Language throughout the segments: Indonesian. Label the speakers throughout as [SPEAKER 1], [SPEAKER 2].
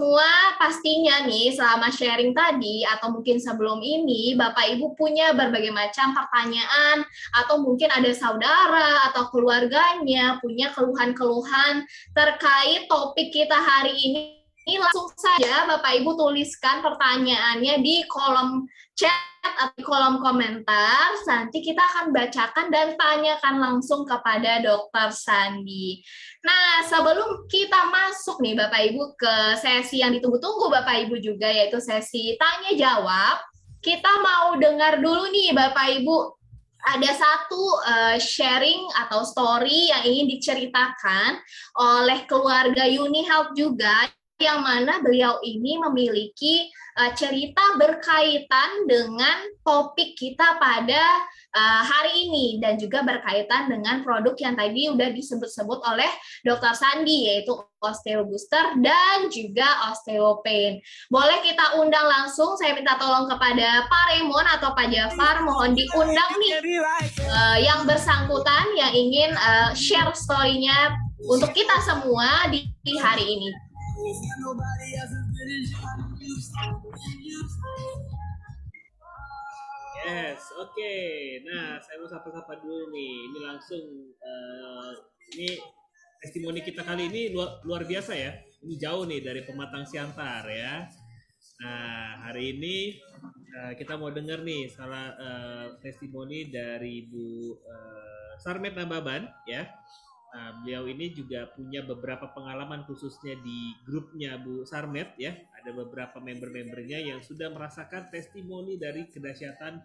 [SPEAKER 1] semua pastinya nih selama sharing tadi atau mungkin sebelum ini Bapak Ibu punya berbagai macam pertanyaan atau mungkin ada saudara atau keluarganya punya keluhan-keluhan terkait topik kita hari ini ini langsung saja Bapak Ibu tuliskan pertanyaannya di kolom chat atau di kolom komentar. Nanti kita akan bacakan dan tanyakan langsung kepada Dokter Sandi. Nah, sebelum kita masuk nih Bapak Ibu ke sesi yang ditunggu-tunggu Bapak Ibu juga yaitu sesi tanya jawab, kita mau dengar dulu nih Bapak Ibu ada satu uh, sharing atau story yang ingin diceritakan oleh keluarga Uni Health juga yang mana beliau ini memiliki uh, cerita berkaitan dengan topik kita pada uh, hari ini dan juga berkaitan dengan produk yang tadi udah disebut-sebut oleh Dr. Sandi yaitu osteo booster dan juga osteopain. Boleh kita undang langsung, saya minta tolong kepada Pak Raymond atau Pak Jafar, mohon diundang nih uh, yang bersangkutan yang ingin uh, share story-nya untuk kita semua di hari ini.
[SPEAKER 2] Yes, oke. Okay. Nah, saya mau sapa-sapa dulu nih. Ini langsung uh, ini testimoni kita kali ini luar, luar biasa ya. Ini jauh nih dari pematang siantar ya. Nah, hari ini uh, kita mau dengar nih salah uh, testimoni dari Bu uh, Sarmet Nababan ya. Nah, beliau ini juga punya beberapa pengalaman khususnya di grupnya Bu Sarmet ya. Ada beberapa member-membernya yang sudah merasakan testimoni dari kedahsyatan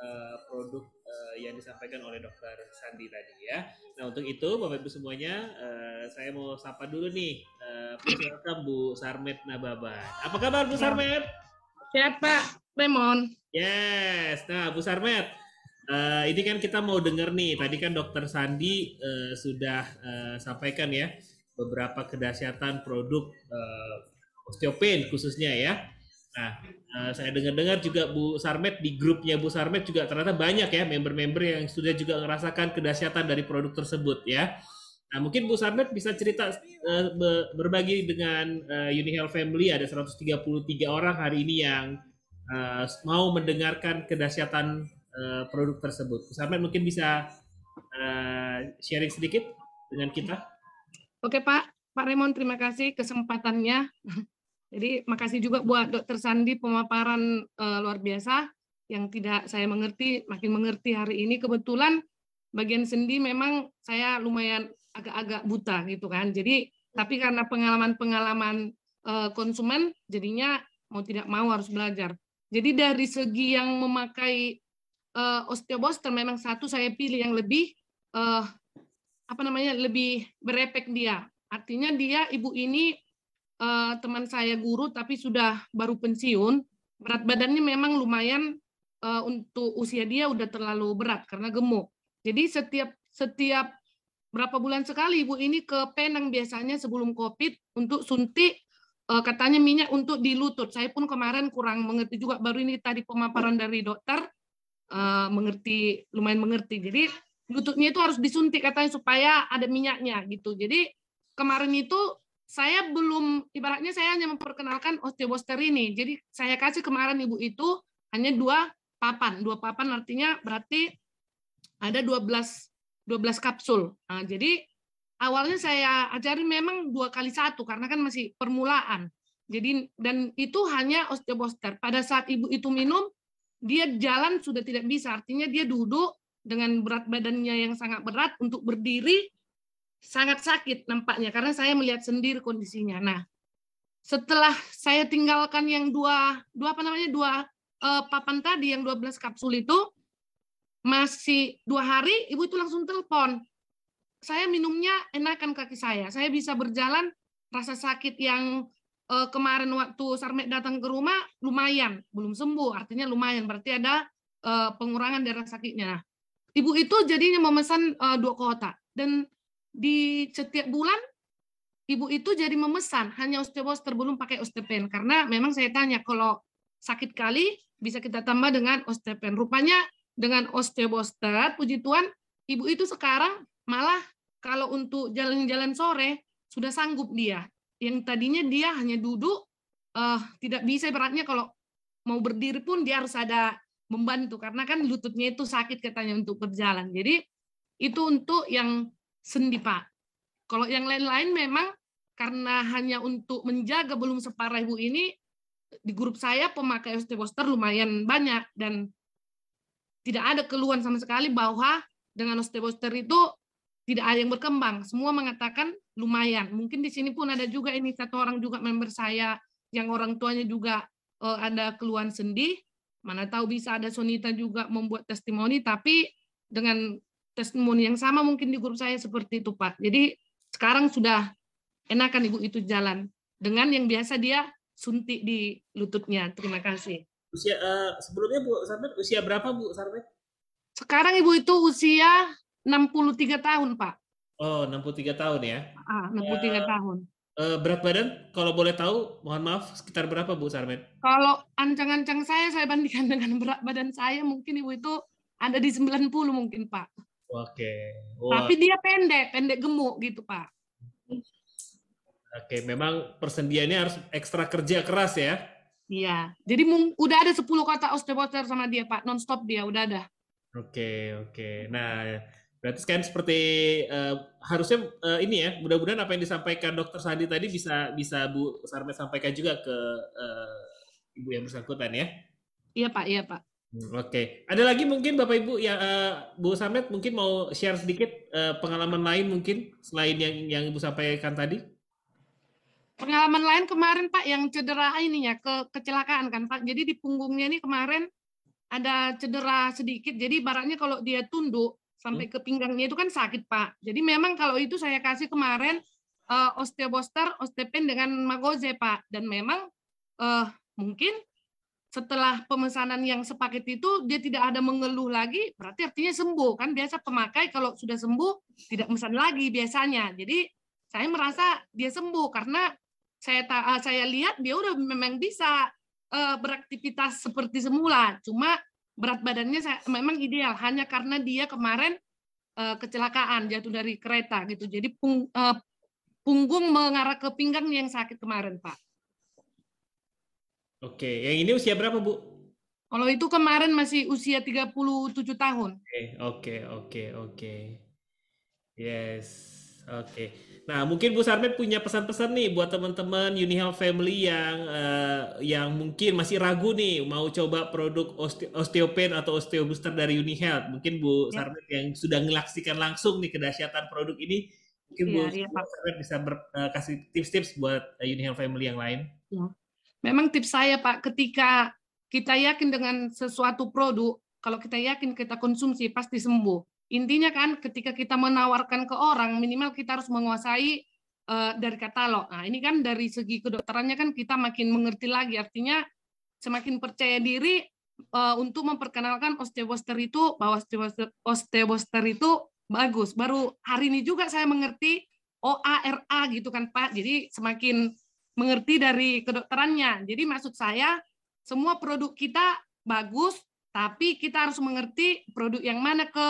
[SPEAKER 2] uh, produk uh, yang disampaikan oleh Dokter Sandi tadi ya. Nah untuk itu Bapak Ibu semuanya, uh, saya mau sapa dulu nih, uh, welcome Bu Sarmet Nababan. Apa kabar Bu Sarmet?
[SPEAKER 3] Sehat Pak Lemon.
[SPEAKER 2] Yes, nah Bu Sarmet, Uh, ini kan kita mau dengar nih, tadi kan Dokter Sandi uh, sudah uh, sampaikan ya beberapa kedahsyatan produk uh, osteopain khususnya ya. Nah, uh, saya dengar-dengar juga Bu Sarmet di grupnya Bu Sarmet juga ternyata banyak ya member-member yang sudah juga merasakan kedahsyatan dari produk tersebut ya. Nah, mungkin Bu Sarmet bisa cerita uh, berbagi dengan uh, Health Family ada 133 orang hari ini yang uh, mau mendengarkan kedahsyatan uh, produk tersebut. Sampai mungkin bisa uh, sharing sedikit dengan kita.
[SPEAKER 3] Oke Pak, Pak Raymond terima kasih kesempatannya. Jadi makasih juga buat Dokter Sandi pemaparan uh, luar biasa yang tidak saya mengerti, makin mengerti hari ini. Kebetulan bagian sendi memang saya lumayan agak-agak buta gitu kan. Jadi tapi karena pengalaman-pengalaman konsumen jadinya mau tidak mau harus belajar. Jadi dari segi yang memakai uh, osteoboster memang satu saya pilih yang lebih uh, apa namanya lebih berepek dia. Artinya dia ibu ini uh, teman saya guru tapi sudah baru pensiun. Berat badannya memang lumayan uh, untuk usia dia udah terlalu berat karena gemuk. Jadi setiap setiap berapa bulan sekali ibu ini ke Penang biasanya sebelum COVID untuk suntik katanya minyak untuk di lutut. Saya pun kemarin kurang mengerti juga baru ini tadi pemaparan dari dokter uh, mengerti lumayan mengerti. Jadi lututnya itu harus disuntik katanya supaya ada minyaknya gitu. Jadi kemarin itu saya belum ibaratnya saya hanya memperkenalkan osteoboster ini. Jadi saya kasih kemarin ibu itu hanya dua papan. Dua papan artinya berarti ada 12 12 kapsul. Nah, jadi awalnya saya ajarin memang dua kali satu karena kan masih permulaan. Jadi dan itu hanya osteoboster. Pada saat ibu itu minum, dia jalan sudah tidak bisa, artinya dia duduk dengan berat badannya yang sangat berat untuk berdiri sangat sakit nampaknya karena saya melihat sendiri kondisinya. Nah, setelah saya tinggalkan yang dua dua apa namanya dua uh, papan tadi yang 12 kapsul itu masih dua hari ibu itu langsung telepon. Saya minumnya enakan kaki saya. Saya bisa berjalan rasa sakit yang kemarin waktu Sarmet datang ke rumah lumayan, belum sembuh, artinya lumayan, berarti ada uh, pengurangan darah sakitnya. Ibu itu jadinya memesan uh, dua kotak dan di setiap bulan ibu itu jadi memesan. Hanya osteoboster belum pakai osteopen. Karena memang saya tanya kalau sakit kali bisa kita tambah dengan osteopen. Rupanya dengan osteoboster, puji Tuhan, ibu itu sekarang malah kalau untuk jalan-jalan sore sudah sanggup dia yang tadinya dia hanya duduk uh, tidak bisa beratnya kalau mau berdiri pun dia harus ada membantu karena kan lututnya itu sakit katanya untuk berjalan. Jadi itu untuk yang sendi Pak. Kalau yang lain-lain memang karena hanya untuk menjaga belum separah ibu ini di grup saya pemakai osteoposter lumayan banyak dan tidak ada keluhan sama sekali bahwa dengan osteoposter itu tidak ada yang berkembang. Semua mengatakan lumayan. Mungkin di sini pun ada juga ini satu orang juga member saya yang orang tuanya juga uh, ada keluhan sendi Mana tahu bisa ada Sonita juga membuat testimoni, tapi dengan testimoni yang sama mungkin di grup saya seperti itu Pak. Jadi sekarang sudah enakan Ibu itu jalan dengan yang biasa dia suntik di lututnya. Terima kasih.
[SPEAKER 2] Usia uh, sebelumnya Bu Sarmet usia berapa Bu Sarmet?
[SPEAKER 3] Sekarang Ibu itu usia 63 tahun Pak.
[SPEAKER 2] Oh, 63 tahun ya?
[SPEAKER 3] Ah, 63 uh, tahun.
[SPEAKER 2] Uh, berat badan kalau boleh tahu, mohon maaf sekitar berapa Bu Sarmet?
[SPEAKER 3] Kalau ancang-ancang saya saya bandingkan dengan berat badan saya mungkin Ibu itu ada di 90 mungkin Pak.
[SPEAKER 2] Oke.
[SPEAKER 3] Wow. Tapi dia pendek, pendek gemuk gitu Pak.
[SPEAKER 2] Oke, memang persendiannya harus ekstra kerja keras ya?
[SPEAKER 3] Iya. Jadi udah ada 10 kata osteoposter sama dia Pak, nonstop dia udah ada.
[SPEAKER 2] Oke, oke. Nah, Berarti kan seperti uh, harusnya uh, ini ya, mudah-mudahan apa yang disampaikan Dokter Sandi tadi bisa bisa Bu Sarmet sampaikan juga ke uh, Ibu yang bersangkutan ya.
[SPEAKER 3] Iya Pak, iya Pak.
[SPEAKER 2] Hmm, Oke, okay. ada lagi mungkin Bapak Ibu yang uh, Bu Sarmet mungkin mau share sedikit uh, pengalaman lain mungkin selain yang yang Ibu sampaikan tadi?
[SPEAKER 3] Pengalaman lain kemarin Pak yang cedera ini ya ke kecelakaan kan Pak. Jadi di punggungnya ini kemarin ada cedera sedikit. Jadi baratnya kalau dia tunduk sampai hmm. ke pinggangnya itu kan sakit Pak. Jadi memang kalau itu saya kasih kemarin uh, osteoboster, ostepen dengan magoze Pak. Dan memang uh, mungkin setelah pemesanan yang sepaket itu dia tidak ada mengeluh lagi, berarti artinya sembuh kan biasa pemakai kalau sudah sembuh tidak mesan lagi biasanya. Jadi saya merasa dia sembuh karena saya uh, saya lihat dia udah memang bisa uh, beraktivitas seperti semula. Cuma berat badannya saya, memang ideal hanya karena dia kemarin uh, kecelakaan jatuh dari kereta gitu. Jadi pung, uh, punggung mengarah ke pinggang yang sakit kemarin, Pak.
[SPEAKER 2] Oke, yang ini usia berapa, Bu?
[SPEAKER 3] Kalau itu kemarin masih usia 37 tahun.
[SPEAKER 2] Oke, oke, oke, oke. Yes. Oke. Nah, mungkin Bu Sarmet punya pesan-pesan nih buat teman-teman Unihealth Family yang uh, yang mungkin masih ragu nih mau coba produk oste osteopen atau osteobooster dari Unihealth. Mungkin Bu ya. Sarmet yang sudah ngelaksikan langsung nih kedahsyatan produk ini, mungkin ya, Bu, ya, Bu Sarmet bisa ber, uh, kasih tips-tips buat uh, Unihealth Family yang lain.
[SPEAKER 3] Ya. Memang tips saya Pak, ketika kita yakin dengan sesuatu produk, kalau kita yakin kita konsumsi pasti sembuh Intinya kan ketika kita menawarkan ke orang, minimal kita harus menguasai uh, dari katalog. Nah, ini kan dari segi kedokterannya kan kita makin mengerti lagi. Artinya semakin percaya diri uh, untuk memperkenalkan osteoboster itu bahwa osteoboster, itu bagus. Baru hari ini juga saya mengerti OARA gitu kan Pak. Jadi semakin mengerti dari kedokterannya. Jadi maksud saya semua produk kita bagus, tapi kita harus mengerti produk yang mana ke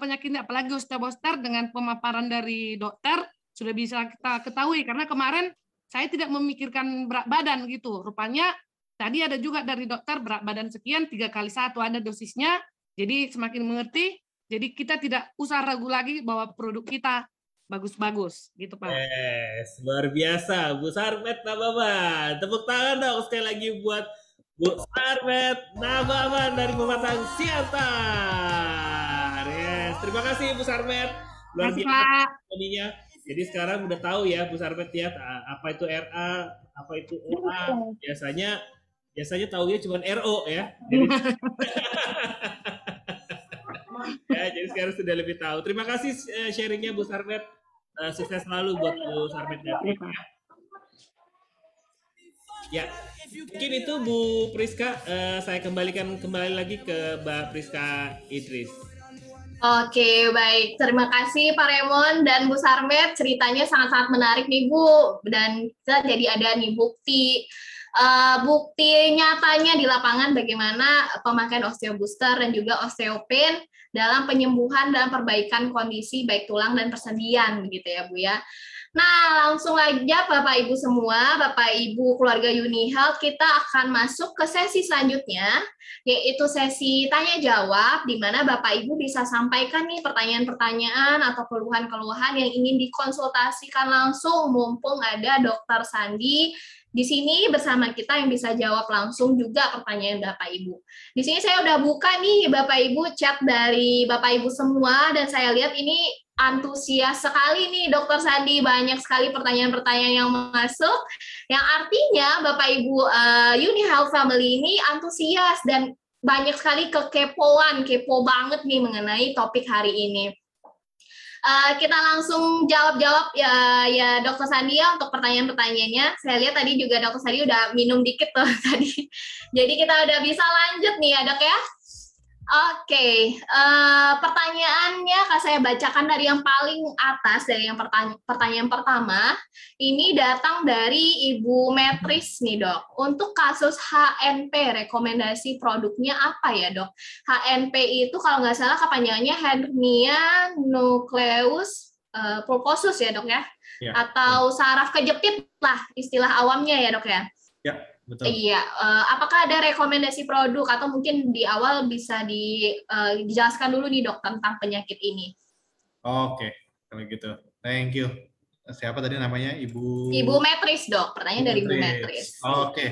[SPEAKER 3] penyakitnya apalagi osteoboster dengan pemaparan dari dokter sudah bisa kita ketahui karena kemarin saya tidak memikirkan berat badan gitu rupanya tadi ada juga dari dokter berat badan sekian tiga kali satu ada dosisnya jadi semakin mengerti jadi kita tidak usah ragu lagi bahwa produk kita bagus-bagus gitu Pak.
[SPEAKER 2] Yes, luar biasa Bu Sarmet Nababan. Tepuk tangan dong sekali lagi buat Bu Sarmet Nababan dari Pematang Siantar. Terima kasih Bu Sarmet.
[SPEAKER 3] Luar biasa
[SPEAKER 2] tadinya. Jadi sekarang udah tahu ya Bu Sarmet ya apa itu RA, apa itu OA. Biasanya biasanya ya cuma RO ya. Jadi, ya, jadi sekarang sudah lebih tahu. Terima kasih eh, sharingnya Bu Sarmet. Uh, sukses selalu buat Bu Sarmet dan ya. Ya, mungkin itu Bu Priska. Uh, saya kembalikan kembali lagi ke Mbak Priska Idris.
[SPEAKER 1] Oke, baik. Terima kasih Pak Remon dan Bu Sarmet. Ceritanya sangat-sangat menarik nih Bu. Dan kita jadi ada nih bukti uh, bukti nyatanya di lapangan bagaimana pemakaian osteo booster dan juga osteopain dalam penyembuhan dan perbaikan kondisi baik tulang dan persendian begitu ya Bu ya. Nah, langsung aja Bapak Ibu semua, Bapak Ibu keluarga Uni Health, kita akan masuk ke sesi selanjutnya, yaitu sesi tanya jawab, di mana Bapak Ibu bisa sampaikan nih pertanyaan-pertanyaan atau keluhan-keluhan yang ingin dikonsultasikan langsung, mumpung ada Dokter Sandi di sini bersama kita yang bisa jawab langsung juga pertanyaan Bapak Ibu. Di sini saya udah buka nih Bapak Ibu chat dari Bapak Ibu semua dan saya lihat ini antusias sekali nih Dokter Sandi banyak sekali pertanyaan-pertanyaan yang masuk yang artinya Bapak Ibu uh, Uni Health Family ini antusias dan banyak sekali kekepoan kepo banget nih mengenai topik hari ini. Uh, kita langsung jawab-jawab ya ya Dokter Sandi ya untuk pertanyaan-pertanyaannya. Saya lihat tadi juga Dokter Sandi udah minum dikit tuh tadi. Jadi kita udah bisa lanjut nih ya Dok ya. Oke, okay. uh, eh, pertanyaannya akan saya bacakan dari yang paling atas, dari yang pertanya pertanyaan pertama. Ini datang dari Ibu Metris nih dok. Untuk kasus HNP, rekomendasi produknya apa ya dok? HNP itu kalau nggak salah kepanjangannya hernia nucleus uh, pulposus ya dok ya? ya Atau saraf kejepit lah istilah awamnya ya dok ya?
[SPEAKER 4] Ya, Betul.
[SPEAKER 1] Iya, uh, apakah ada rekomendasi produk atau mungkin di awal bisa di, uh, dijelaskan dulu nih dok tentang penyakit ini?
[SPEAKER 4] Oke, okay. kalau gitu, thank you. Siapa tadi namanya Ibu?
[SPEAKER 1] Ibu Metris dok, pertanyaan Ibu dari Ibu Metris.
[SPEAKER 4] Oke, okay.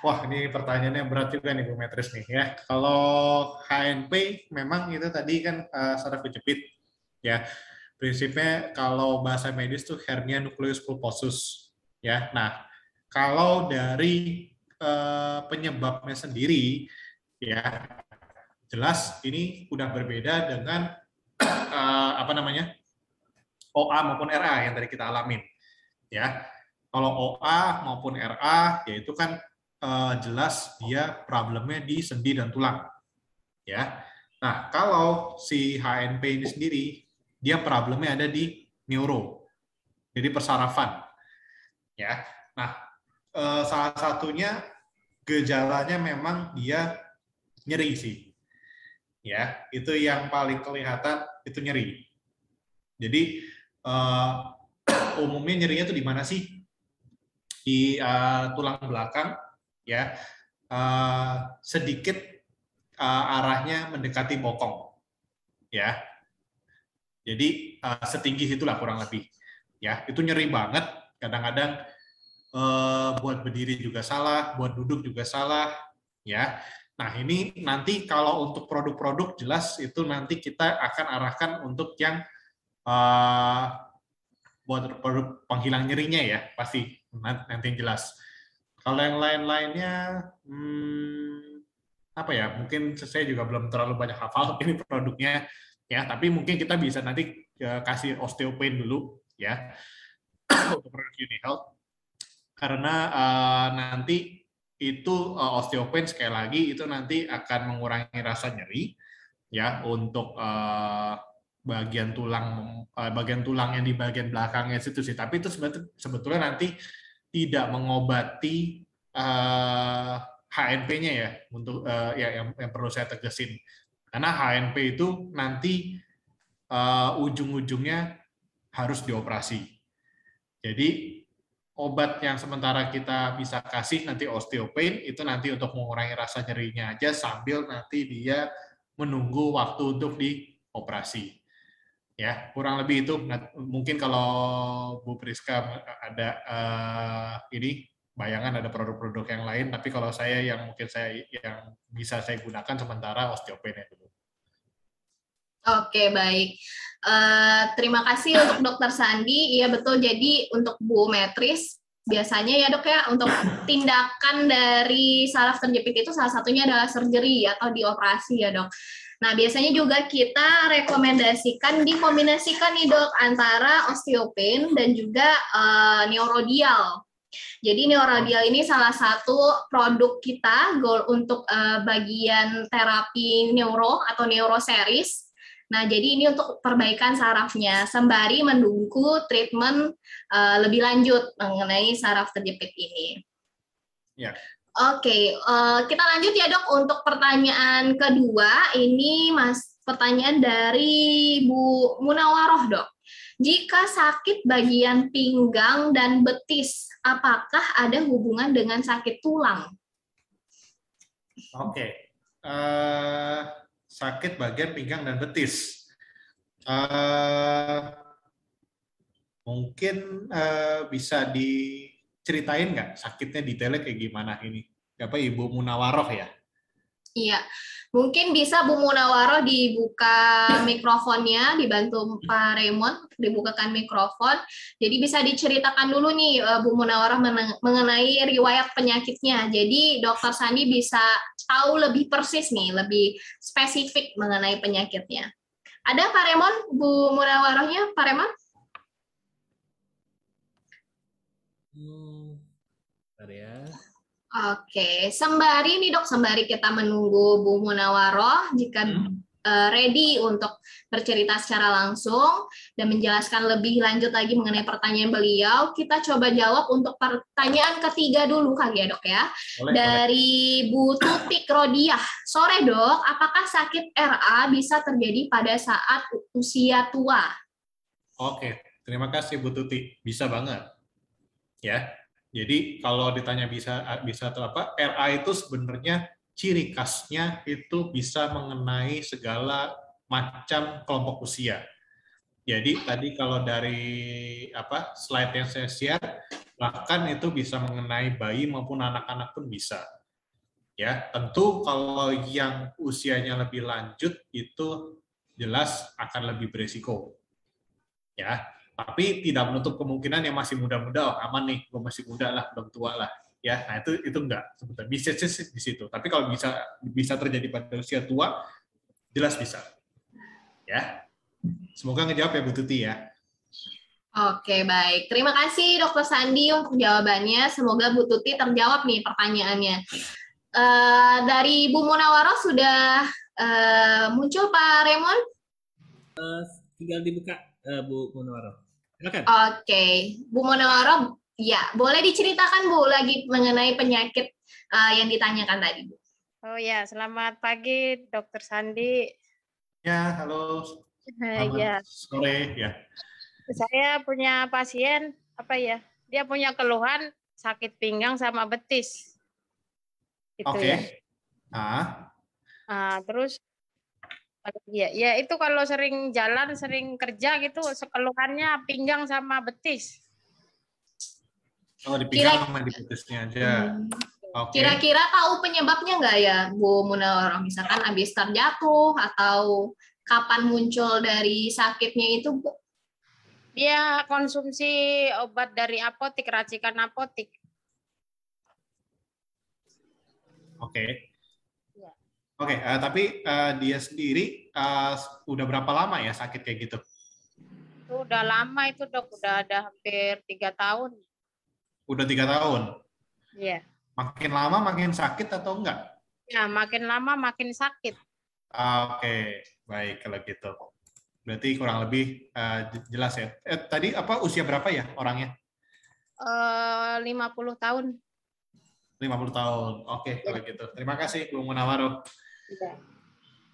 [SPEAKER 4] wah ini pertanyaannya berat juga nih Bu Metris nih ya. Kalau HNP memang itu tadi kan uh, saraf kejepit ya. Prinsipnya kalau bahasa medis tuh hernia nucleus pulposus ya. Nah kalau dari uh, penyebabnya sendiri, ya jelas ini udah berbeda dengan uh, apa namanya OA maupun RA yang tadi kita alamin. Ya, kalau OA maupun RA, yaitu kan uh, jelas dia problemnya di sendi dan tulang. Ya, nah kalau si HNP ini sendiri, dia problemnya ada di neuro, jadi persarafan. Ya, nah uh, salah satunya gejalanya memang dia nyeri sih. Ya, itu yang paling kelihatan itu nyeri. Jadi uh, umumnya nyerinya itu di mana sih? Di uh, tulang belakang, ya. Uh, sedikit uh, arahnya mendekati bokong, ya. Jadi uh, setinggi itulah kurang lebih, ya. Itu nyeri banget. Kadang-kadang uh, buat berdiri juga salah, buat duduk juga salah, ya. Nah ini nanti kalau untuk produk-produk jelas itu nanti kita akan arahkan untuk yang uh, buat produk penghilang nyerinya ya pasti nanti yang jelas. Kalau yang lain-lainnya, hmm, apa ya? Mungkin saya juga belum terlalu banyak hafal ini produknya ya, tapi mungkin kita bisa nanti uh, kasih osteopain dulu ya untuk produk Unihealth karena uh, nanti itu uh, osteopain sekali lagi itu nanti akan mengurangi rasa nyeri ya untuk uh, bagian tulang uh, bagian tulang yang di bagian belakangnya situ sih. Tapi itu sebetulnya nanti tidak mengobati uh, HNP-nya ya untuk uh, ya yang, yang perlu saya tegesin karena HNP itu nanti uh, ujung-ujungnya harus dioperasi. Jadi obat yang sementara kita bisa kasih nanti osteopain itu nanti untuk mengurangi rasa nyerinya aja sambil nanti dia menunggu waktu untuk dioperasi. Ya, kurang lebih itu mungkin kalau Bu Priska ada uh, ini bayangan ada produk-produk yang lain, tapi kalau saya yang mungkin saya yang bisa saya gunakan sementara osteopain dulu.
[SPEAKER 1] Oke, baik. Uh, terima kasih untuk Dokter Sandi. Iya betul. Jadi untuk Bu Metris biasanya ya dok ya untuk tindakan dari saraf terjepit itu salah satunya adalah surgery atau dioperasi ya dok. Nah biasanya juga kita rekomendasikan dikombinasikan nih dok antara osteopain dan juga uh, neurodial. Jadi neurodial ini salah satu produk kita goal untuk uh, bagian terapi neuro atau neuroseries Nah, jadi ini untuk perbaikan sarafnya sembari menunggu treatment uh, lebih lanjut mengenai saraf terjepit ini.
[SPEAKER 4] Ya.
[SPEAKER 1] Oke, uh, kita lanjut ya dok untuk pertanyaan kedua. Ini mas pertanyaan dari Bu Munawaroh dok. Jika sakit bagian pinggang dan betis, apakah ada hubungan dengan sakit tulang?
[SPEAKER 4] Oke, uh, sakit bagian pinggang dan betis. Uh, mungkin uh, bisa diceritain nggak sakitnya detailnya kayak gimana ini? Apa Ibu Munawaroh ya?
[SPEAKER 1] Iya, mungkin bisa Bu Munawaro dibuka mikrofonnya, dibantu Pak Raymond dibukakan mikrofon. Jadi bisa diceritakan dulu nih eh, Bu Munawaro mengenai riwayat penyakitnya. Jadi Dokter Sandi bisa tahu lebih persis nih, lebih spesifik mengenai penyakitnya. Ada Pak Raymond, Bu Munawarohnya, Pak Raymond?
[SPEAKER 2] Hmm.
[SPEAKER 1] Oke, sembari nih dok, sembari kita menunggu Bu Munawaroh, jika hmm. uh, ready untuk bercerita secara langsung dan menjelaskan lebih lanjut lagi mengenai pertanyaan beliau, kita coba jawab untuk pertanyaan ketiga dulu kali ya dok ya. Boleh, Dari boleh. Bu Tutik Rodiah, sore dok, apakah sakit RA bisa terjadi pada saat usia tua?
[SPEAKER 4] Oke, terima kasih Bu Tuti, bisa banget. Ya, jadi kalau ditanya bisa bisa atau apa, RA itu sebenarnya ciri khasnya itu bisa mengenai segala macam kelompok usia. Jadi tadi kalau dari apa slide yang saya share, bahkan itu bisa mengenai bayi maupun anak-anak pun bisa. Ya, tentu kalau yang usianya lebih lanjut itu jelas akan lebih beresiko. Ya, tapi tidak menutup kemungkinan yang masih muda-muda oh, aman nih gue masih muda lah belum tua lah ya nah itu itu enggak sebetulnya bisa sih di situ tapi kalau bisa bisa terjadi pada usia tua jelas bisa ya semoga ngejawab ya Bu Tuti ya
[SPEAKER 1] Oke, baik. Terima kasih Dokter Sandi untuk jawabannya. Semoga Bu Tuti terjawab nih pertanyaannya. Uh, dari Bu Munawaro sudah uh, muncul Pak Raymond?
[SPEAKER 2] Uh, tinggal dibuka uh, Bu Munawaro.
[SPEAKER 1] Oke, okay. Bu Monawaro, ya boleh diceritakan Bu lagi mengenai penyakit uh, yang ditanyakan tadi Bu.
[SPEAKER 5] Oh ya, selamat pagi Dokter Sandi.
[SPEAKER 4] Ya, halo. Selamat ya. sore ya.
[SPEAKER 5] Saya punya pasien apa ya? Dia punya keluhan sakit pinggang sama betis.
[SPEAKER 4] Gitu Oke. Okay. Ya.
[SPEAKER 5] Ah. Nah, terus Iya, ya itu kalau sering jalan, sering kerja gitu, sekeluhannya pinggang sama betis.
[SPEAKER 4] Oh, di pinggang Kira, sama di betisnya aja. Hmm.
[SPEAKER 1] Okay. Kira-kira tahu penyebabnya nggak ya, Bu Munawar? Misalkan habis terjatuh atau kapan muncul dari sakitnya itu, Bu?
[SPEAKER 5] Dia konsumsi obat dari apotik, racikan apotik.
[SPEAKER 4] Oke. Okay. Oke, okay, uh, eh, tapi uh, dia sendiri uh, udah berapa lama ya sakit kayak gitu?
[SPEAKER 5] Itu udah lama itu dok, udah ada hampir tiga tahun.
[SPEAKER 4] Udah tiga tahun?
[SPEAKER 5] Iya. Yeah.
[SPEAKER 4] Makin lama makin sakit atau enggak?
[SPEAKER 5] Ya, makin lama makin sakit.
[SPEAKER 4] Uh, Oke, okay. baik kalau gitu. Berarti kurang lebih uh, jelas ya. Eh, tadi apa usia berapa ya orangnya?
[SPEAKER 5] Uh, 50 tahun.
[SPEAKER 4] 50 tahun. Oke, okay, kalau gitu. Terima kasih Bu Munawaro. Iya.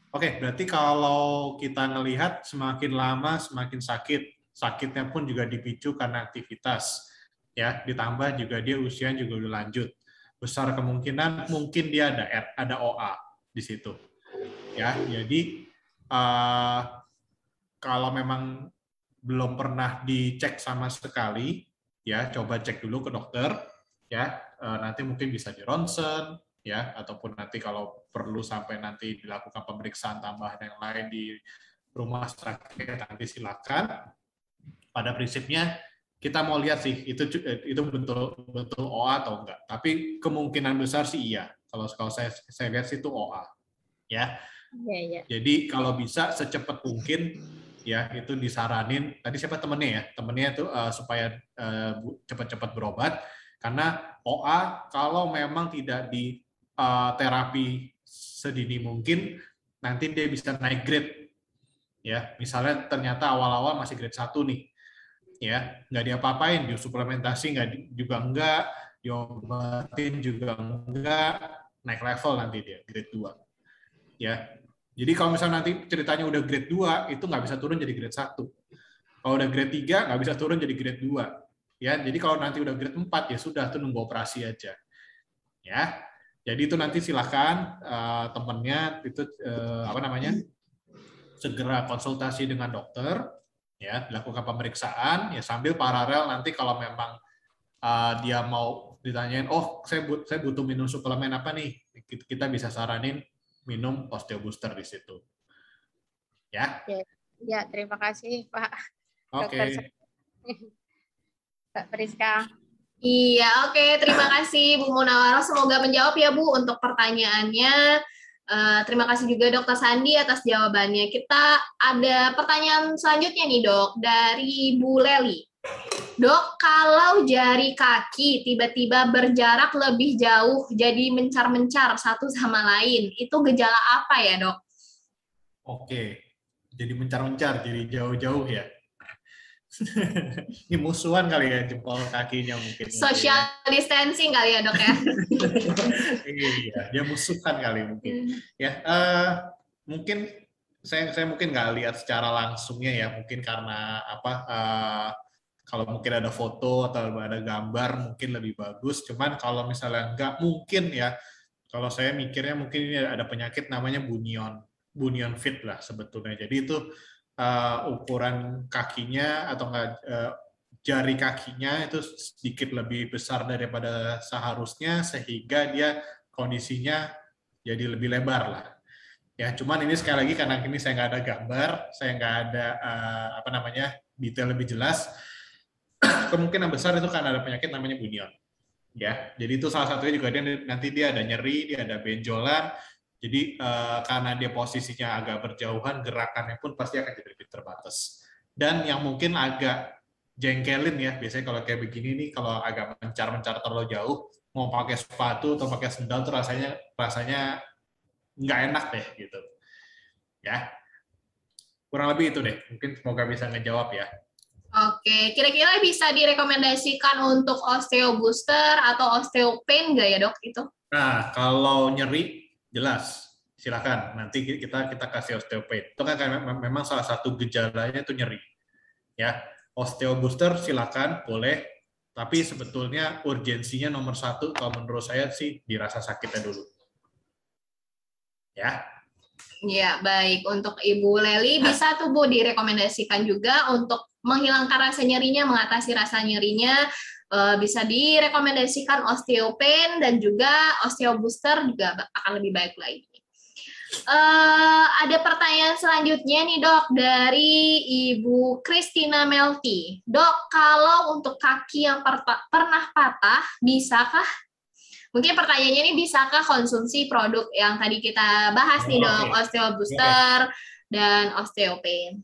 [SPEAKER 4] Oke, berarti kalau kita melihat semakin lama semakin sakit, sakitnya pun juga dipicu karena aktivitas, ya. Ditambah juga dia usia juga udah lanjut, besar kemungkinan mungkin dia ada ada OA di situ, ya. Jadi uh, kalau memang belum pernah dicek sama sekali, ya coba cek dulu ke dokter, ya. Uh, nanti mungkin bisa di ronsen, ya ataupun nanti kalau perlu sampai nanti dilakukan pemeriksaan tambahan yang lain di rumah sakit nanti silakan. Pada prinsipnya kita mau lihat sih itu itu betul betul OA atau enggak. Tapi kemungkinan besar sih iya. Kalau kalau saya saya lihat sih itu OA ya.
[SPEAKER 5] Ya, ya.
[SPEAKER 4] jadi kalau bisa secepat mungkin ya itu disaranin. Tadi siapa temennya ya? Temennya itu uh, supaya uh, cepat-cepat berobat. Karena OA kalau memang tidak di uh, terapi sedini mungkin nanti dia bisa naik grade ya misalnya ternyata awal-awal masih grade 1 nih ya nggak diapa-apain suplementasi nggak juga enggak diobatin juga enggak, naik level nanti dia, grade 2. Ya. Jadi kalau misalnya nanti ceritanya udah grade 2, itu nggak bisa turun jadi grade 1. Kalau udah grade 3, nggak bisa turun jadi grade 2. Ya, jadi kalau nanti udah grade 4, ya sudah, tuh nunggu operasi aja. Ya, jadi itu nanti silakan uh, temennya itu uh, apa namanya segera konsultasi dengan dokter, ya dilakukan pemeriksaan, ya sambil paralel nanti kalau memang uh, dia mau ditanyain, oh saya but, saya butuh minum suplemen apa nih, kita bisa saranin minum osteo booster di situ. Ya.
[SPEAKER 5] Ya, ya terima kasih Pak.
[SPEAKER 4] Oke. Okay.
[SPEAKER 5] Pak Priska.
[SPEAKER 1] Iya, oke. Okay. Terima kasih Bu Munawaro. Semoga menjawab ya Bu untuk pertanyaannya. Uh, terima kasih juga Dokter Sandi atas jawabannya. Kita ada pertanyaan selanjutnya nih dok dari Bu Leli. Dok, kalau jari kaki tiba-tiba berjarak lebih jauh, jadi mencar-mencar satu sama lain, itu gejala apa ya dok?
[SPEAKER 4] Oke, jadi mencar-mencar, jadi jauh-jauh ya. Ini musuhan kali ya jempol kakinya mungkin.
[SPEAKER 1] Social mungkin. distancing kali ya dok ya.
[SPEAKER 4] iya, dia musuhan kali mungkin. Hmm. Ya, uh, mungkin saya saya mungkin nggak lihat secara langsungnya ya, mungkin karena apa? Uh, kalau mungkin ada foto atau ada gambar mungkin lebih bagus. Cuman kalau misalnya nggak mungkin ya, kalau saya mikirnya mungkin ini ada penyakit namanya bunion, bunion fit lah sebetulnya. Jadi itu uh, ukuran kakinya atau enggak uh, jari kakinya itu sedikit lebih besar daripada seharusnya sehingga dia kondisinya jadi lebih lebar lah. Ya, cuman ini sekali lagi karena ini saya nggak ada gambar, saya nggak ada uh, apa namanya detail lebih jelas, kemungkinan besar itu karena ada penyakit namanya bunion. Ya, jadi itu salah satunya juga dia nanti dia ada nyeri, dia ada benjolan, jadi uh, karena dia posisinya agak berjauhan, gerakannya pun pasti akan jadi lebih terbatas. Dan yang mungkin agak jengkelin ya, biasanya kalau kayak begini nih, kalau agak mencar-mencar terlalu jauh, mau pakai sepatu atau pakai sendal tuh rasanya rasanya nggak enak deh gitu. Ya, kurang lebih itu deh. Mungkin semoga bisa ngejawab ya.
[SPEAKER 1] Oke, kira-kira bisa direkomendasikan untuk osteo booster atau osteopain nggak ya dok itu?
[SPEAKER 4] Nah, kalau nyeri jelas. Silakan. Nanti kita kita kasih osteopain itu kan memang salah satu gejalanya itu nyeri. Ya. Osteo booster silakan boleh. Tapi sebetulnya urgensinya nomor satu kalau menurut saya sih dirasa sakitnya dulu. Ya.
[SPEAKER 1] Ya, baik. Untuk Ibu Leli, bisa tuh Bu direkomendasikan juga untuk menghilangkan rasa nyerinya, mengatasi rasa nyerinya, uh, bisa direkomendasikan osteopain dan juga osteobooster juga akan lebih baik lagi. Uh, ada pertanyaan selanjutnya nih dok dari Ibu Christina Melti. Dok, kalau untuk kaki yang pernah patah, bisakah? Mungkin pertanyaannya ini bisakah konsumsi produk yang tadi kita bahas nih dok, okay. osteobooster okay. dan osteopain?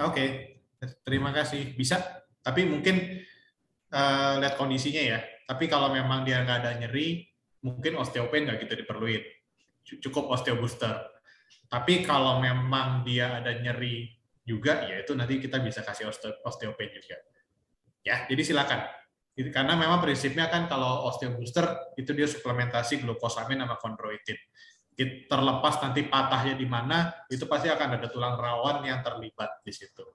[SPEAKER 4] Oke, okay. terima kasih. Bisa, tapi mungkin uh, lihat kondisinya ya. Tapi kalau memang dia nggak ada nyeri, mungkin osteopain nggak gitu diperluin. Cukup osteo booster. Tapi kalau memang dia ada nyeri juga, ya itu nanti kita bisa kasih osteopain juga. Ya, jadi silakan. Karena memang prinsipnya kan kalau osteo booster itu dia suplementasi glukosamin sama chondroitin. Terlepas nanti patahnya di mana, itu pasti akan ada tulang rawan yang terlibat di situ.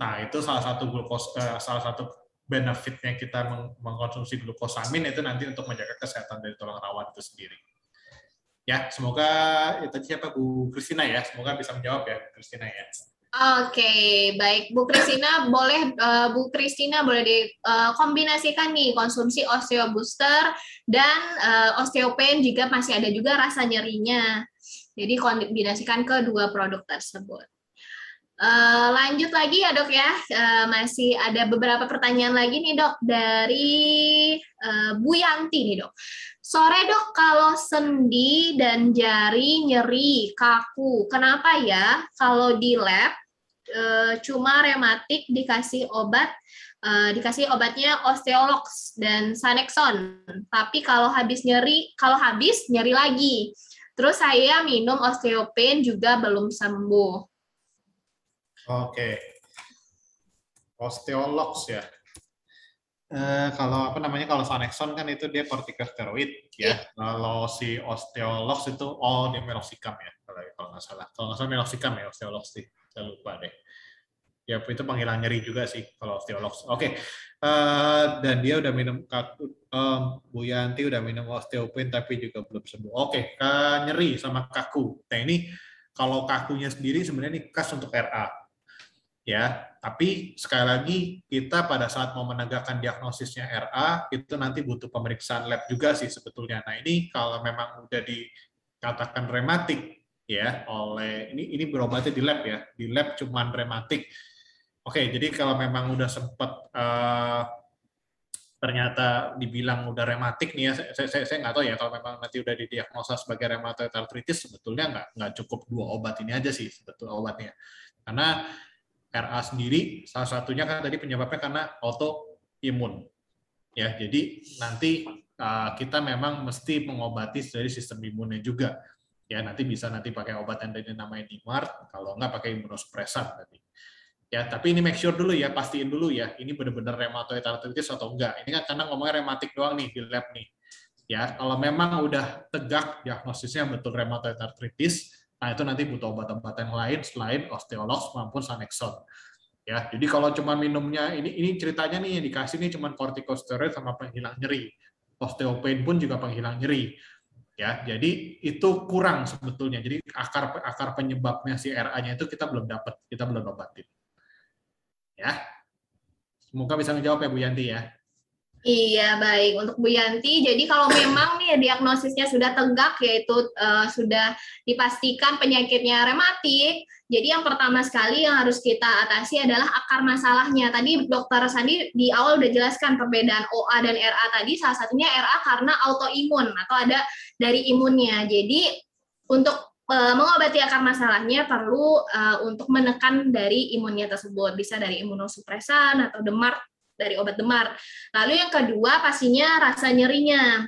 [SPEAKER 4] Nah, itu salah satu glukos, eh, salah satu benefitnya kita mengkonsumsi glukosamin itu nanti untuk menjaga kesehatan dari tulang rawan itu sendiri. Ya, semoga itu siapa Bu Kristina ya, semoga bisa menjawab ya Kristina ya.
[SPEAKER 1] Oke, okay, baik Bu Kristina boleh uh, Bu Kristina boleh dikombinasikan uh, nih konsumsi osteo booster dan uh, osteopain jika masih ada juga rasa nyerinya. Jadi kombinasikan kedua produk tersebut. Uh, lanjut lagi ya dok ya, uh, masih ada beberapa pertanyaan lagi nih dok dari uh, Bu Yanti nih dok. Sore dok, kalau sendi dan jari nyeri, kaku, kenapa ya kalau di lab uh, cuma rematik dikasih obat, uh, dikasih obatnya osteolox dan sanexon, tapi kalau habis nyeri, kalau habis nyeri lagi. Terus saya minum osteopain juga belum sembuh.
[SPEAKER 4] Oke. Osteologs ya. Uh, kalau apa namanya kalau Sanexon kan itu dia kortikosteroid ya. Yeah. Kalau si osteolox itu oh dia meloxicam ya kalau kalau nggak salah. Kalau nggak salah meloxicam ya osteolox sih. Saya lupa deh. Ya itu penghilang nyeri juga sih kalau osteolox. Oke. Okay. Uh, eh, dan dia udah minum um, Bu Yanti udah minum osteopin tapi juga belum sembuh. Oke, okay. nyeri sama kaku. Nah ini kalau kakunya sendiri sebenarnya ini khas untuk RA ya tapi sekali lagi kita pada saat mau menegakkan diagnosisnya RA itu nanti butuh pemeriksaan lab juga sih sebetulnya. Nah ini kalau memang udah dikatakan rematik ya oleh ini ini berobatnya di lab ya di lab cuman rematik. Oke jadi kalau memang udah sempat uh, ternyata dibilang udah rematik nih ya saya saya, saya nggak tahu ya kalau memang nanti udah didiagnosa sebagai rheumatoid arthritis sebetulnya nggak nggak cukup dua obat ini aja sih sebetulnya obatnya. Karena RA sendiri salah satunya kan tadi penyebabnya karena autoimun. Ya, jadi nanti uh, kita memang mesti mengobati dari sistem imunnya juga. Ya, nanti bisa nanti pakai obat yang tadi namanya DMARD, kalau enggak pakai imunosupresan tadi. Ya, tapi ini make sure dulu ya, pastiin dulu ya, ini benar-benar rheumatoid arthritis atau enggak. Ini kan karena ngomongnya rematik doang nih di lab nih. Ya, kalau memang udah tegak diagnosisnya betul rheumatoid arthritis, Nah, itu nanti butuh obat-obatan lain selain osteolox maupun sanexon. Ya, jadi kalau cuma minumnya ini ini ceritanya nih yang dikasih nih cuma kortikosteroid sama penghilang nyeri. Osteopain pun juga penghilang nyeri. Ya, jadi itu kurang sebetulnya. Jadi akar akar penyebabnya si RA-nya itu kita belum dapat, kita belum obatin. Ya. Semoga bisa menjawab ya Bu Yanti ya.
[SPEAKER 1] Iya, baik. Untuk Bu Yanti, jadi kalau memang nih diagnosisnya sudah tegak, yaitu uh, sudah dipastikan penyakitnya rematik, jadi yang pertama sekali yang harus kita atasi adalah akar masalahnya. Tadi dokter Sandi di awal udah jelaskan perbedaan OA dan RA tadi, salah satunya RA karena autoimun atau ada dari imunnya. Jadi untuk uh, mengobati akar masalahnya perlu uh, untuk menekan dari imunnya tersebut. Bisa dari imunosupresan atau demar dari obat demar. Lalu yang kedua pastinya rasa nyerinya.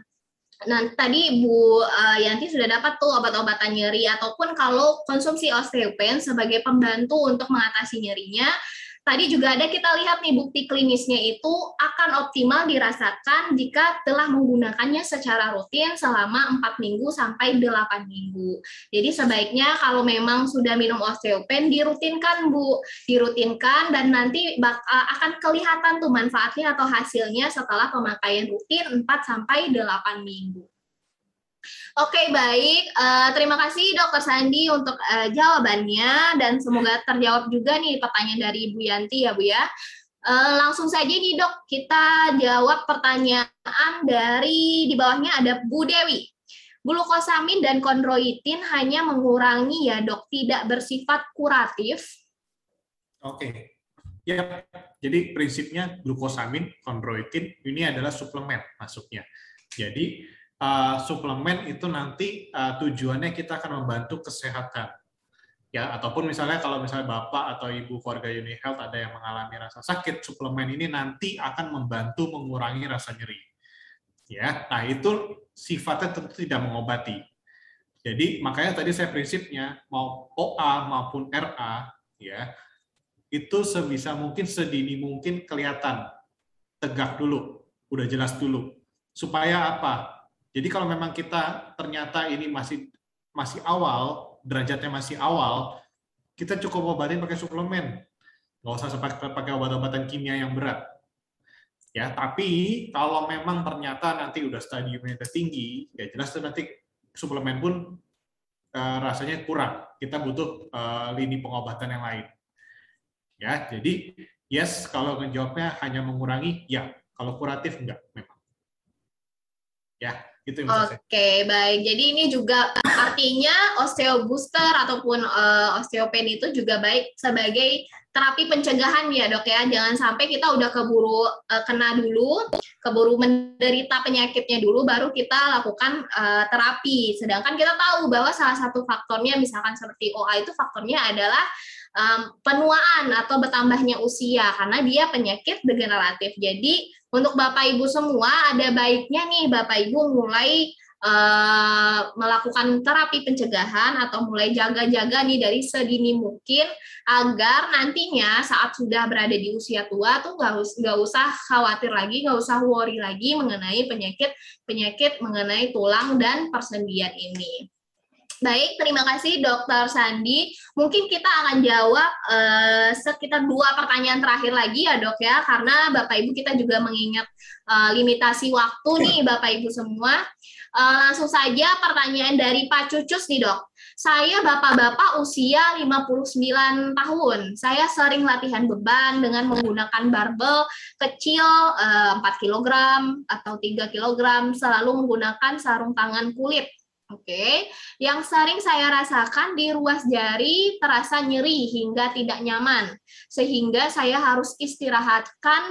[SPEAKER 1] Nah, tadi Bu uh, Yanti sudah dapat tuh obat-obatan nyeri ataupun kalau konsumsi osteopen sebagai pembantu untuk mengatasi nyerinya, tadi juga ada kita lihat nih bukti klinisnya itu akan optimal dirasakan jika telah menggunakannya secara rutin selama 4 minggu sampai 8 minggu. Jadi sebaiknya kalau memang sudah minum osteopen dirutinkan Bu, dirutinkan dan nanti akan kelihatan tuh manfaatnya atau hasilnya setelah pemakaian rutin 4 sampai 8 minggu. Oke, baik. Uh, terima kasih Dokter Sandi untuk uh, jawabannya dan semoga terjawab juga nih pertanyaan dari Bu Yanti ya Bu ya. Uh, langsung saja nih dok, kita jawab pertanyaan dari di bawahnya ada Bu Dewi. Glukosamin dan kondroitin hanya mengurangi ya dok, tidak bersifat kuratif.
[SPEAKER 4] Oke, ya. Jadi prinsipnya glukosamin, kondroitin ini adalah suplemen masuknya. Jadi uh, suplemen itu nanti uh, tujuannya kita akan membantu kesehatan. Ya ataupun misalnya kalau misalnya bapak atau ibu keluarga Uni Health ada yang mengalami rasa sakit suplemen ini nanti akan membantu mengurangi rasa nyeri. Ya nah itu sifatnya tentu tidak mengobati. Jadi makanya tadi saya prinsipnya mau OA maupun RA ya itu sebisa mungkin sedini mungkin kelihatan. Tegak dulu udah jelas dulu. Supaya apa jadi kalau memang kita ternyata ini masih masih awal, derajatnya masih awal, kita cukup obatin pakai suplemen. Nggak usah pakai, obat-obatan kimia yang berat. Ya, tapi kalau memang ternyata nanti udah stadiumnya tinggi, ya jelas nanti suplemen pun uh, rasanya kurang. Kita butuh uh, lini pengobatan yang lain. Ya, jadi yes kalau menjawabnya hanya mengurangi, ya. Kalau kuratif enggak memang. Ya, Gitu
[SPEAKER 1] Oke, okay, baik. Jadi ini juga artinya osteo booster ataupun uh, osteopen itu juga baik sebagai terapi pencegahan ya dok ya. Jangan sampai kita udah keburu uh, kena dulu, keburu menderita penyakitnya dulu, baru kita lakukan uh, terapi. Sedangkan kita tahu bahwa salah satu faktornya misalkan seperti OA itu faktornya adalah um, penuaan atau bertambahnya usia karena dia penyakit degeneratif. Jadi untuk Bapak Ibu semua ada baiknya nih Bapak Ibu mulai uh, melakukan terapi pencegahan atau mulai jaga-jaga nih dari sedini mungkin agar nantinya saat sudah berada di usia tua tuh nggak nggak usah khawatir lagi, nggak usah worry lagi mengenai penyakit penyakit mengenai tulang dan persendian ini. Baik, terima kasih Dokter Sandi. Mungkin kita akan jawab uh, sekitar dua pertanyaan terakhir lagi ya dok ya, karena Bapak Ibu kita juga mengingat uh, limitasi waktu nih Bapak Ibu semua. Uh, langsung saja pertanyaan dari Pak Cucus nih dok. Saya bapak-bapak usia 59 tahun. Saya sering latihan beban dengan menggunakan barbel kecil uh, 4 kg atau 3 kg, selalu menggunakan sarung tangan kulit Oke, yang sering saya rasakan di ruas jari terasa nyeri hingga tidak nyaman, sehingga saya harus istirahatkan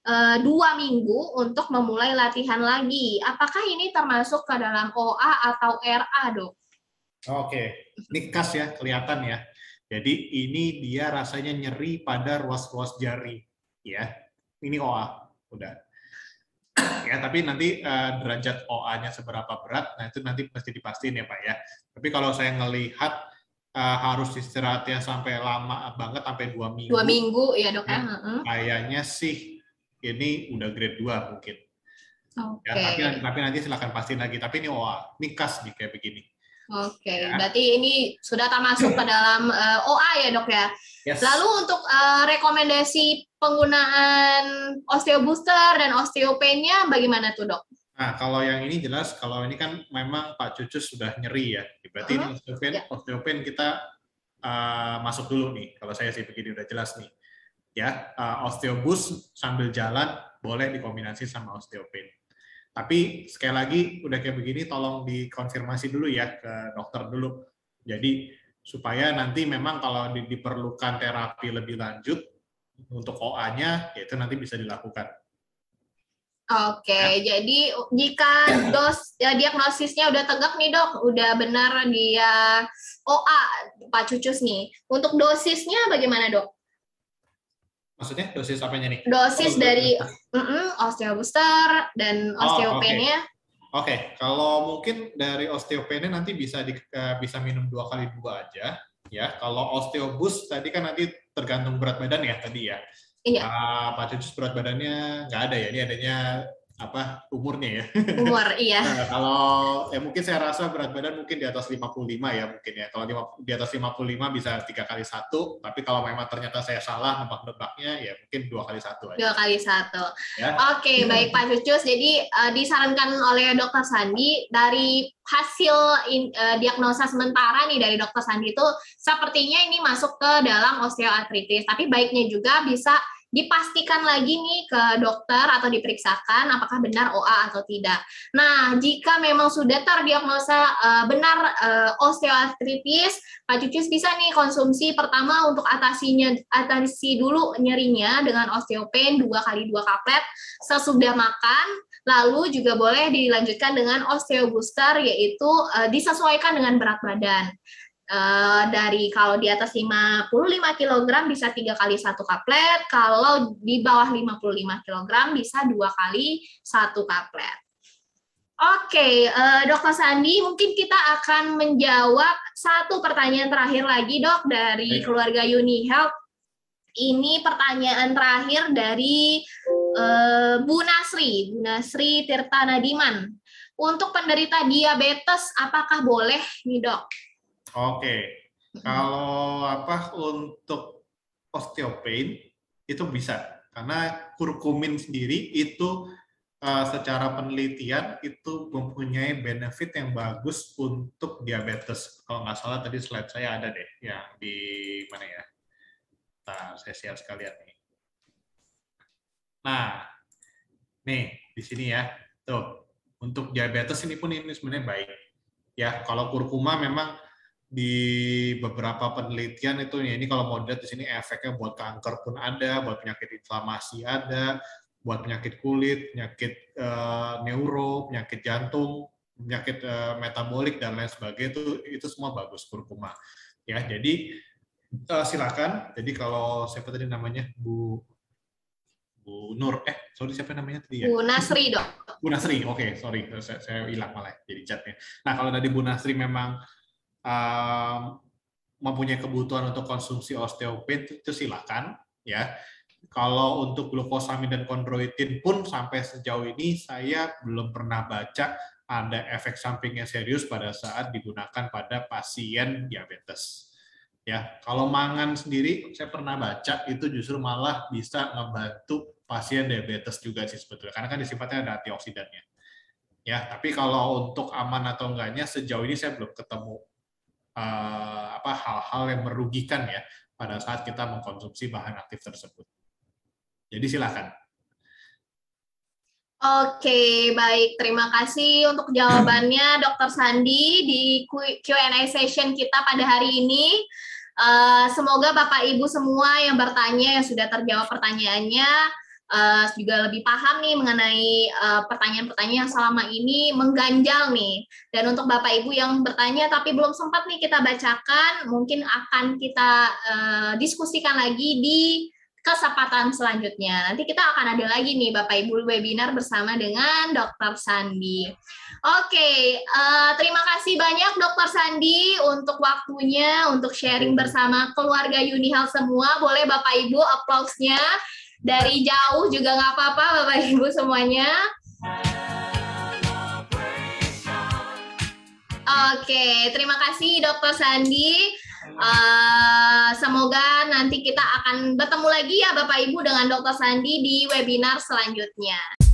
[SPEAKER 1] e, dua minggu untuk memulai latihan lagi. Apakah ini termasuk ke dalam OA atau RA, dok?
[SPEAKER 4] Oke, ini khas ya, kelihatan ya. Jadi ini dia rasanya nyeri pada ruas-ruas jari, ya. Ini OA, udah ya tapi nanti uh, derajat OA-nya seberapa berat nah itu nanti pasti dipastiin ya Pak ya. Tapi kalau saya ngelihat uh, harus istirahatnya sampai lama banget sampai dua minggu.
[SPEAKER 1] Dua minggu ya dok ya,
[SPEAKER 4] kayaknya sih ini udah grade 2 mungkin. Okay. ya, tapi, tapi nanti silahkan pastiin lagi. Tapi ini OA ini kas nih kayak begini
[SPEAKER 1] Oke, okay. ya. berarti ini sudah termasuk ke dalam uh, eh, OA ya dok ya. Yes. Lalu untuk uh, rekomendasi penggunaan osteobooster dan osteopennya bagaimana tuh dok?
[SPEAKER 4] Nah, kalau yang ini jelas, kalau ini kan memang Pak Cucus sudah nyeri ya. Berarti uh -huh. ini osteopen, yeah. osteopen kita uh, masuk dulu nih. Kalau saya sih begini udah jelas nih. Ya, uh, osteobus sambil jalan boleh dikombinasi sama osteopen. Tapi sekali lagi udah kayak begini tolong dikonfirmasi dulu ya ke dokter dulu. Jadi supaya nanti memang kalau diperlukan terapi lebih lanjut untuk OA-nya yaitu nanti bisa dilakukan.
[SPEAKER 1] Oke, ya. jadi jika dos ya, diagnosisnya udah tegak nih dok, udah benar dia OA Pak Cucus nih. Untuk dosisnya bagaimana dok?
[SPEAKER 4] Maksudnya dosis apanya nih?
[SPEAKER 1] Dosis oh, dari mm -mm, dan osteopenia.
[SPEAKER 4] Oh, Oke, okay. okay. kalau mungkin dari osteopenia nanti bisa di, uh, bisa minum dua kali dua aja, ya. Kalau osteobus tadi kan nanti tergantung berat badan ya tadi ya. Iya. Uh, Pak Cucus berat badannya nggak ada ya, ini adanya apa umurnya ya.
[SPEAKER 1] Umur iya.
[SPEAKER 4] nah, kalau ya mungkin saya rasa berat badan mungkin di atas 55 ya mungkin ya. Kalau di, atas 55 bisa tiga kali satu, tapi kalau memang ternyata saya salah nebak-nebaknya ya mungkin dua kali satu aja.
[SPEAKER 1] Dua kali satu. Ya. Oke, baik Pak Cucus. Jadi uh, disarankan oleh Dokter Sandi dari hasil in, uh, diagnosa sementara nih dari Dokter Sandi itu sepertinya ini masuk ke dalam osteoartritis. Tapi baiknya juga bisa dipastikan lagi nih ke dokter atau diperiksakan apakah benar OA atau tidak. Nah, jika memang sudah terdiagnosa uh, benar uh, osteoartritis, Pak Cucus bisa nih konsumsi pertama untuk atasinya atasi dulu nyerinya dengan osteopen dua kali dua kaplet sesudah makan Lalu juga boleh dilanjutkan dengan osteobooster yaitu uh, disesuaikan dengan berat badan. Uh, dari kalau di atas 55 kg bisa tiga kali satu kaplet, kalau di bawah 55 kg bisa dua kali satu kaplet. Oke, okay, uh, eh, Dokter Sandi, mungkin kita akan menjawab satu pertanyaan terakhir lagi, Dok, dari keluarga Uni Health. Ini pertanyaan terakhir dari uh, Bu Nasri, Bu Nasri Tirta Nadiman. Untuk penderita diabetes, apakah boleh nih, Dok?
[SPEAKER 4] Oke. Kalau apa untuk osteopain itu bisa karena kurkumin sendiri itu uh, secara penelitian itu mempunyai benefit yang bagus untuk diabetes. Kalau nggak salah tadi slide saya ada deh yang di mana ya? Nah, saya share sekalian nih. Nah, nih di sini ya, tuh untuk diabetes ini pun ini sebenarnya baik. Ya, kalau kurkuma memang di beberapa penelitian itu ya ini kalau mau dilihat di sini efeknya buat kanker pun ada, buat penyakit inflamasi ada, buat penyakit kulit, penyakit uh, neuro, penyakit jantung, penyakit uh, metabolik dan lain sebagainya itu itu semua bagus kurkuma. Ya, jadi uh, silakan. Jadi kalau siapa tadi namanya Bu Bu Nur. Eh, sorry siapa namanya tadi ya?
[SPEAKER 1] Bu Nasri dok.
[SPEAKER 4] Bu Nasri, oke, sorry, saya, saya hilang malah jadi chatnya. Nah, kalau dari Bu Nasri memang mempunyai kebutuhan untuk konsumsi osteopet itu silakan ya. Kalau untuk glukosamin dan kondroitin pun sampai sejauh ini saya belum pernah baca ada efek sampingnya serius pada saat digunakan pada pasien diabetes. Ya, kalau mangan sendiri saya pernah baca itu justru malah bisa membantu pasien diabetes juga sih sebetulnya karena kan sifatnya ada antioksidannya. Ya, tapi kalau untuk aman atau enggaknya sejauh ini saya belum ketemu uh, apa hal-hal yang merugikan ya pada saat kita mengkonsumsi bahan aktif tersebut. Jadi silakan.
[SPEAKER 1] Oke, baik. Terima kasih untuk jawabannya Dokter Sandi di Q&A session kita pada hari ini. Uh, semoga Bapak Ibu semua yang bertanya yang sudah terjawab pertanyaannya uh, juga lebih paham nih mengenai eh, pertanyaan-pertanyaan uh, yang selama ini mengganjal nih. Dan untuk Bapak Ibu yang bertanya tapi belum sempat nih kita bacakan, mungkin akan kita uh, diskusikan lagi di kesempatan selanjutnya. Nanti kita akan ada lagi nih Bapak Ibu webinar bersama dengan Dr. Sandi. Oke, uh, terima kasih banyak Dr. Sandi untuk waktunya untuk sharing bersama keluarga Unihal semua. Boleh Bapak Ibu applause-nya dari jauh juga nggak apa-apa Bapak Ibu semuanya. Oke, terima kasih Dr. Sandi. Uh, semoga nanti kita akan bertemu lagi ya Bapak Ibu dengan Dr. Sandi di webinar selanjutnya.